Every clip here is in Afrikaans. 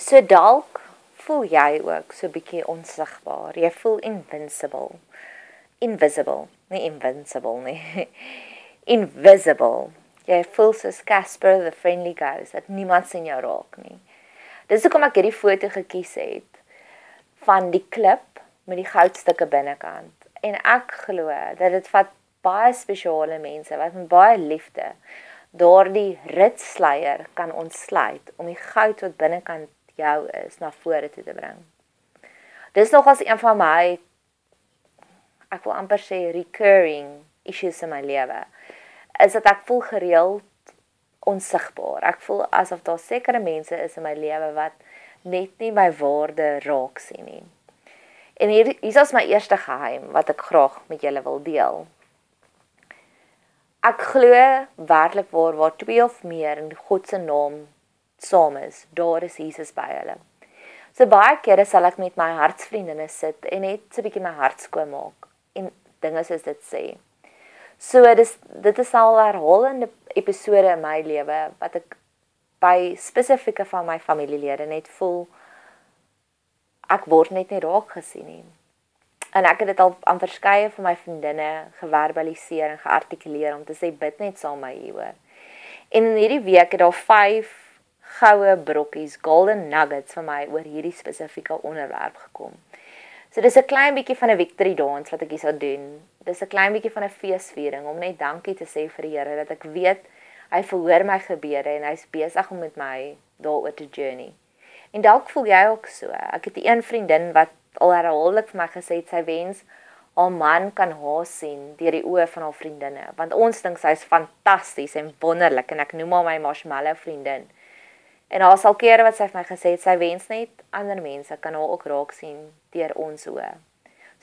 So dalk voel jy ook so bietjie onsigbaar. Jy voel invincible. Invisible, nie invincible nie. Invisible. Jy voel soos Casper the Friendly Ghost, dat niemand sien jou raak nie. Dis hoekom ek hierdie foto gekies het van die klip met die goudstukke binnekant. En ek glo dat dit vat baie spesiale mense wat met baie liefde daardie ritsleier kan ontsluit om die goud wat binnekant jou is na vore toe te bring. Dis nogals een van my ek wil amper sê recurring issues in my lewe. Is dat ek voel gereeld onsigbaar. Ek voel asof daar sekere mense is in my lewe wat net nie my waarde raak sien nie. En hier is my eerste geheim wat ek graag met julle wil deel. Ek glo werklik waar waar twee of meer in God se naam saam is, daar is Jesus by hulle. So baie kere sal ek met my hartsvriendinne sit en net so 'n bietjie my hart skoon maak en dinge soos dit sê. So dis dit is al herhalende episode in my lewe wat ek by spesifieke van my familielede net voel ek word net nie raak gesien nie. En ek het dit al aan verskeie van my vriendinne geverbaliseer en geartikuleer om te sê bid net saam met my hieroor. En in hierdie week het daar 5 goue brokkies, golden nuggets vir my oor hierdie spesifieke onderwerp gekom. So dis 'n klein bietjie van 'n victory dance wat ek hier sou doen. Dis 'n klein bietjie van 'n feesviering om net dankie te sê vir die Here dat ek weet hy verhoor my gebede en hy's besig om met my daaroor te journey. En dalk voel jy ook so. Ek het 'n vriendin wat al herhaaldelik vir my gesê het sy wens haar man kan haar sien deur die oë van haar vriendinne, want ons dink sy's fantasties en wonderlik en ek noem haar my marshmallow vriendin. En haar sal kere wat sy vir my gesê het sy wens net ander mense kan haar ook raak sien deur ons oë.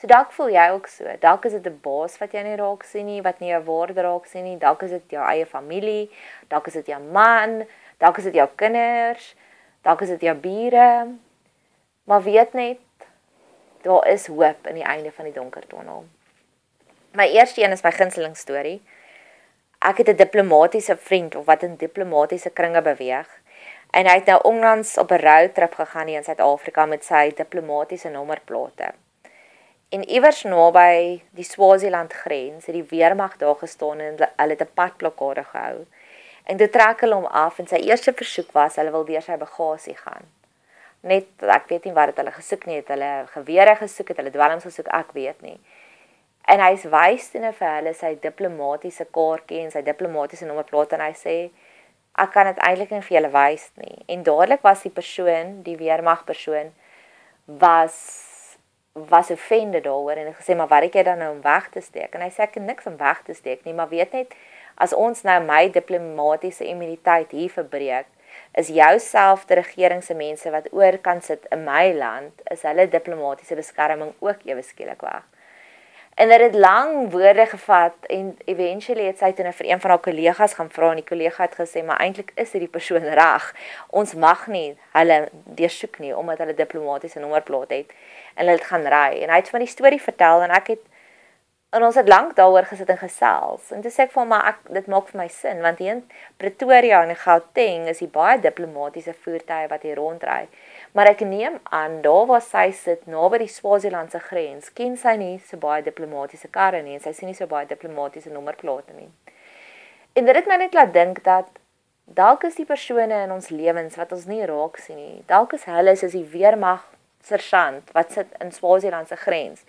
So dalk voel jy ook so. Dalk is dit 'n baas wat jy nie raak sien nie, wat nie jou waarde raak sien nie. Dalk is dit jou eie familie, dalk is dit jou man, dalk is dit jou kinders. Dalk is dit jou bure. Maar weet net daar is hoop in die einde van die donker tonnel. My eerste een is my gunsteling storie. Ek het 'n diplomatisiese vriend of wat in diplomatisiese kringe beweeg. En hy het nou onlangs op 'n roadtrip gegaan in Suid-Afrika met sy diplomatisiese nommerplate. En iewers naby die Swaziland grens het die weermag daar gestaan en hulle het 'n padblokkade gehou. En toe trek hulle hom af en sy eerste versoek was hulle wil deur sy bagasie gaan. Net ek weet nie wat dit hulle gesoek nie, het hulle gewere gesoek, het hulle dwelms gesoek, ek weet nie. En hy's wys toe nou vir hulle sy diplomatisiese kaartjie en sy diplomatisiese nommerplaat en hy sê ek kan dit eintlik nie vir julle wys nie. En dadelik was die persoon, die weermag persoon was was offended daaroor en hy gesê maar wat het jy dan nou om weg te steek? En hy sê ek het niks om weg te steek nie, maar weet net as ons nou my diplomatisiese immuniteit hier verbreek, is jouselfde regering se mense wat oor kan sit in my land, is hulle diplomatisiese beskerming ook ewe skielik weg. En dit het lang woorde gevat en eventually het sy toe nou vir een van haar kollegas gaan vra en die kollega het gesê maar eintlik is hierdie persoon reg. Ons mag nie hulle deursoek nie omdat hulle diplomatisiese nommerplaat het en hulle het gaan ry en hy het van die storie vertel en ek het En ons het lank daaroor gesit en gesels. En toe sê ek vir hom maar ek dit maak vir my sin want hier in Pretoria en Gauteng is hier baie diplomatisiese voertuie wat hier rondry. Maar ek neem aan daar waar sy sit naby die Swaziland se grens, ken sy nie so baie diplomatisiese karre nie en sy sien nie so baie diplomatisiese nommerplate nie. En dit het my net laat dink dat dalk is die persone in ons lewens wat ons nie raak sien nie. Dalk is hulle soos die weermag sergeant wat sit in Swaziland se grens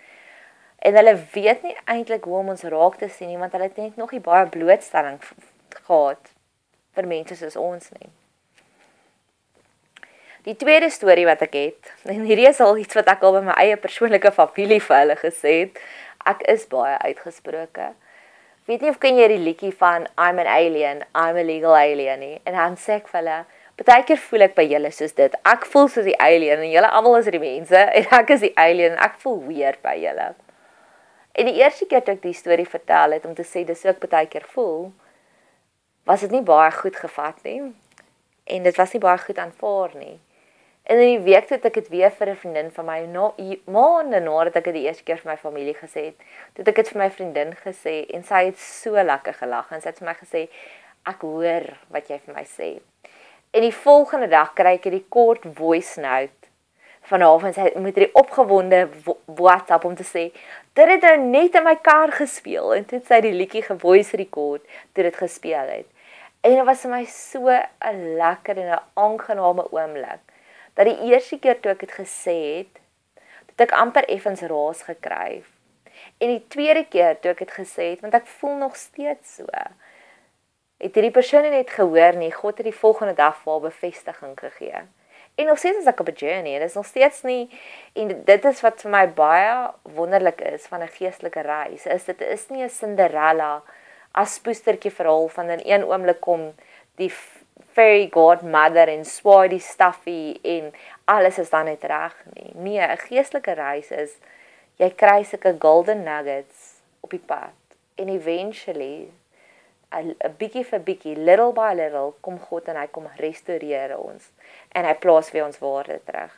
en hulle weet nie eintlik hoe om ons raak te sien nie want hulle het net nog nie baie blootstelling gehad vir mense soos ons nie. Die tweede storie wat ek het, en hierdie is al iets wat ek al by my eie persoonlike familie vir hulle gesê het, ek is baie uitgesproke. Weet nie of ken jy die liedjie van I'm an alien, I'm a legal alien nie en dan sê ek vir hulle Partykeer voel ek by julle soos dit. Ek voel soos die alien en julle almal is die mense en ek is die alien en ek voel weird by julle. En die eerste keer toe ek die storie vertel het om te sê dis ook baie keer voel, was dit nie baie goed gevat nie. En dit was nie baie goed aanvaar nie. En in die week toe ek dit weer vir 'n vriendin van my na maande nadat ek dit die eerste keer vir my familie gesê het, toe ek dit vir my vriendin gesê en sy het so lekker gelag en sy het vir my gesê ek hoor wat jy vir my sê. En die volgende dag kry ek hierdie kort voice note van haar en sy met hierdie opgewonde WhatsApp om te sê dit het nou net in my kar gespeel en dit sy die liedjie gevoice record toe dit gespeel het. En dit was vir my so 'n lekker en 'n aangename oomblik dat die eerste keer toe ek dit gesê het, het ek amper effens raas gekry. En die tweede keer toe ek dit gesê het, want ek voel nog steeds so. Het hierdie persoon net gehoor nie, God het die volgende dag vir haar bevestiging gegee. En nog steeds is ek op 'n journey. Dit is nog steeds nie en dit is wat vir my baie wonderlik is van 'n geestelike reis. Is dit is nie 'n Cinderella as poestertjie verhaal van in een oomblik kom die fairy godmother en swaai die stuffy en alles is dan net reg nie. Nee, 'n geestelike reis is jy kry sulke golden nuggets op die pad en eventually 'n bietjie vir bietjie, little by little, kom God en hy kom restoreer ons en hy plaas weer ons waarde terug.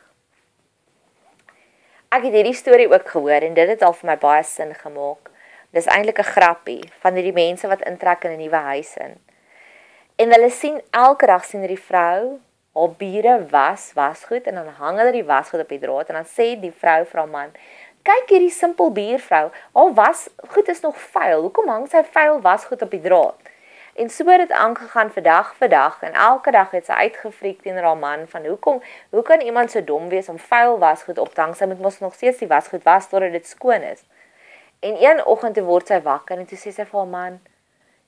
Ek het hierdie storie ook gehoor en dit het al vir my baie sin gemaak. Dis eintlik 'n grappie van hierdie mense wat intrek in 'n nuwe huis in. En hulle sien elke dag sien hierdie vrou haar bure was wasgoed en dan hang hulle die wasgoed op die draad en dan sê die vrou vir haar man Kyk hierdie simpel buurvrou. Haar was goed is nog vuil. Hoekom hang sy vuil wasgoed op die draad? En so het dit aangegaan vir dag vir dag en elke dag het sy uitgefriek teenoor haar man van hoekom hoe kan iemand so dom wees om vuil wasgoed op te hang? Sy moet mos nog steeds die wasgoed was totdat dit skoon is. En een oggend toe word sy wakker en toe sê sy vir haar man: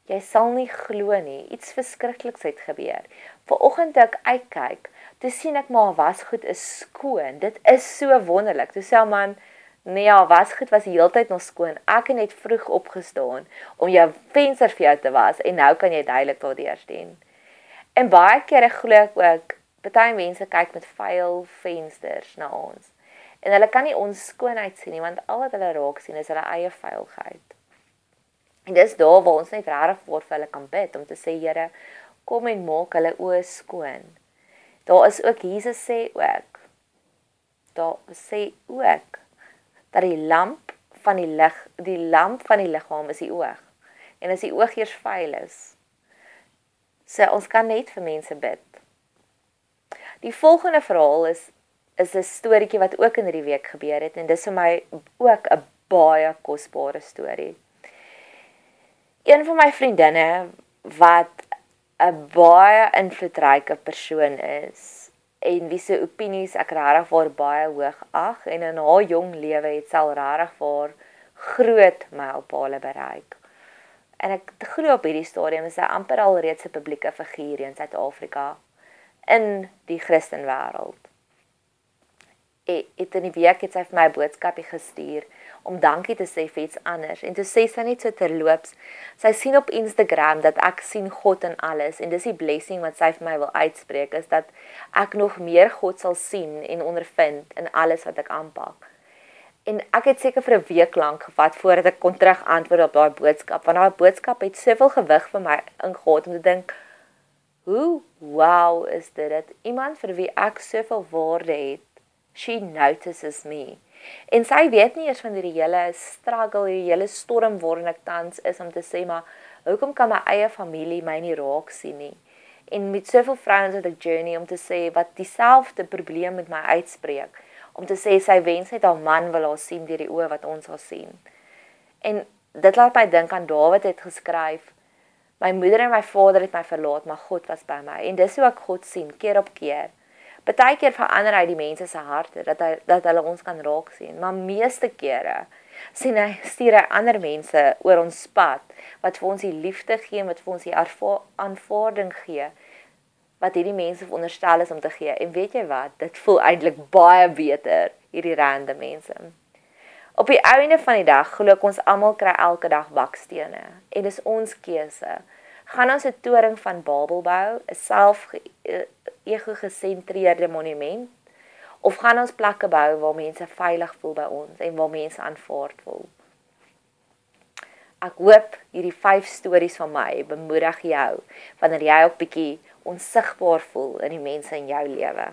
"Jy sal nie glo nie, iets verskrikliks het gebeur. Vanoggend toe ek uitkyk, toe sien ek maar wasgoed is skoon. Dit is so wonderlik." Toe sê man: Nee, ja, wasgoed was die hele tyd nog skoon. Ek het net vroeg opgestaan om jou venster vir jou te was en nou kan jy duidelik daardeur sien. En baie kere glo ek ook baie mense kyk met vuil vensters na ons. En hulle kan nie ons skoonheid sien nie want al wat hulle raak sien is hulle eie vuilheid. En dis daar waar ons net regtig vir hulle kan bid om te sê Here, kom en maak hulle oë skoon. Daar is ook Jesus sê ook. Daar sê ook dat die lamp van die lig, die lamp van die liggaam is die oog. En as die oog eers vuil is, sê so ons kan net vir mense bid. Die volgende verhaal is is 'n storieetjie wat ook in hierdie week gebeur het en dis vir my ook 'n baie kosbare storie. Een van my vriendinne wat 'n baie invloedryke persoon is, en wie se opinies ek regtig vir baie hoog ag en in haar jong lewe het sy al regtig vir groot mylpale bereik. En ek glo op hierdie stadium is sy amper al reeds 'n publieke figuur in Suid-Afrika in die Christenwêreld. Ek het in die week het sy vir my 'n boodskapie gestuur om dankie te sê vir iets anders. En toe sê sy net so terloops, sy sien op Instagram dat ek sien God in alles en dis die blessing wat sy vir my wil uitspreek is dat ek nog meer God sal sien en ondervind in alles wat ek aanpak. En ek het seker vir 'n week lank gevat voordat ek kon terug antwoord op daai boodskap want daai boodskap het soveel gewig vir my ingehad om te dink hoe wow is dit dat iemand vir wie ek soveel waarde het she notices me En sy weet nie eers van hierdie hele struggle, hierdie hele storm waarin ek tans is om te sê maar hoekom kan my eie familie my nie raak sien nie? En met soveel vrouens wat ek journey om te sê wat dieselfde probleem met my uitspreek, om te sê sy wens net haar man wil haar sien deur die oë wat ons haar sien. En dit laat my dink aan Dawid het geskryf My moeder en my vader het my verlaat, maar God was by my. En dis hoe ek God sien keer op keer. Partykeer verander hy die mense se harte dat hy dat hulle ons kan raak sien, maar meeste kere sien hy stuur hy ander mense oor ons pad wat vir ons die liefde gee, wat vir ons die aanvaarding gee wat hierdie mense veronderstel is om te gee. En weet jy wat? Dit voel eintlik baie beter hierdie rande mense. Op die einde van die dag glo ek ons almal kry elke dag bakstene en dis ons keuse. Gaan ons 'n toring van Babel bou, 'n self ego-gesentreerde monument of gaan ons plekke bou waar mense veilig voel by ons en waar mense aanvaard voel? Ek hoop hierdie 5 stories van my bemoedig jou wanneer jy ook bietjie onsigbaar voel in die mense in jou lewe.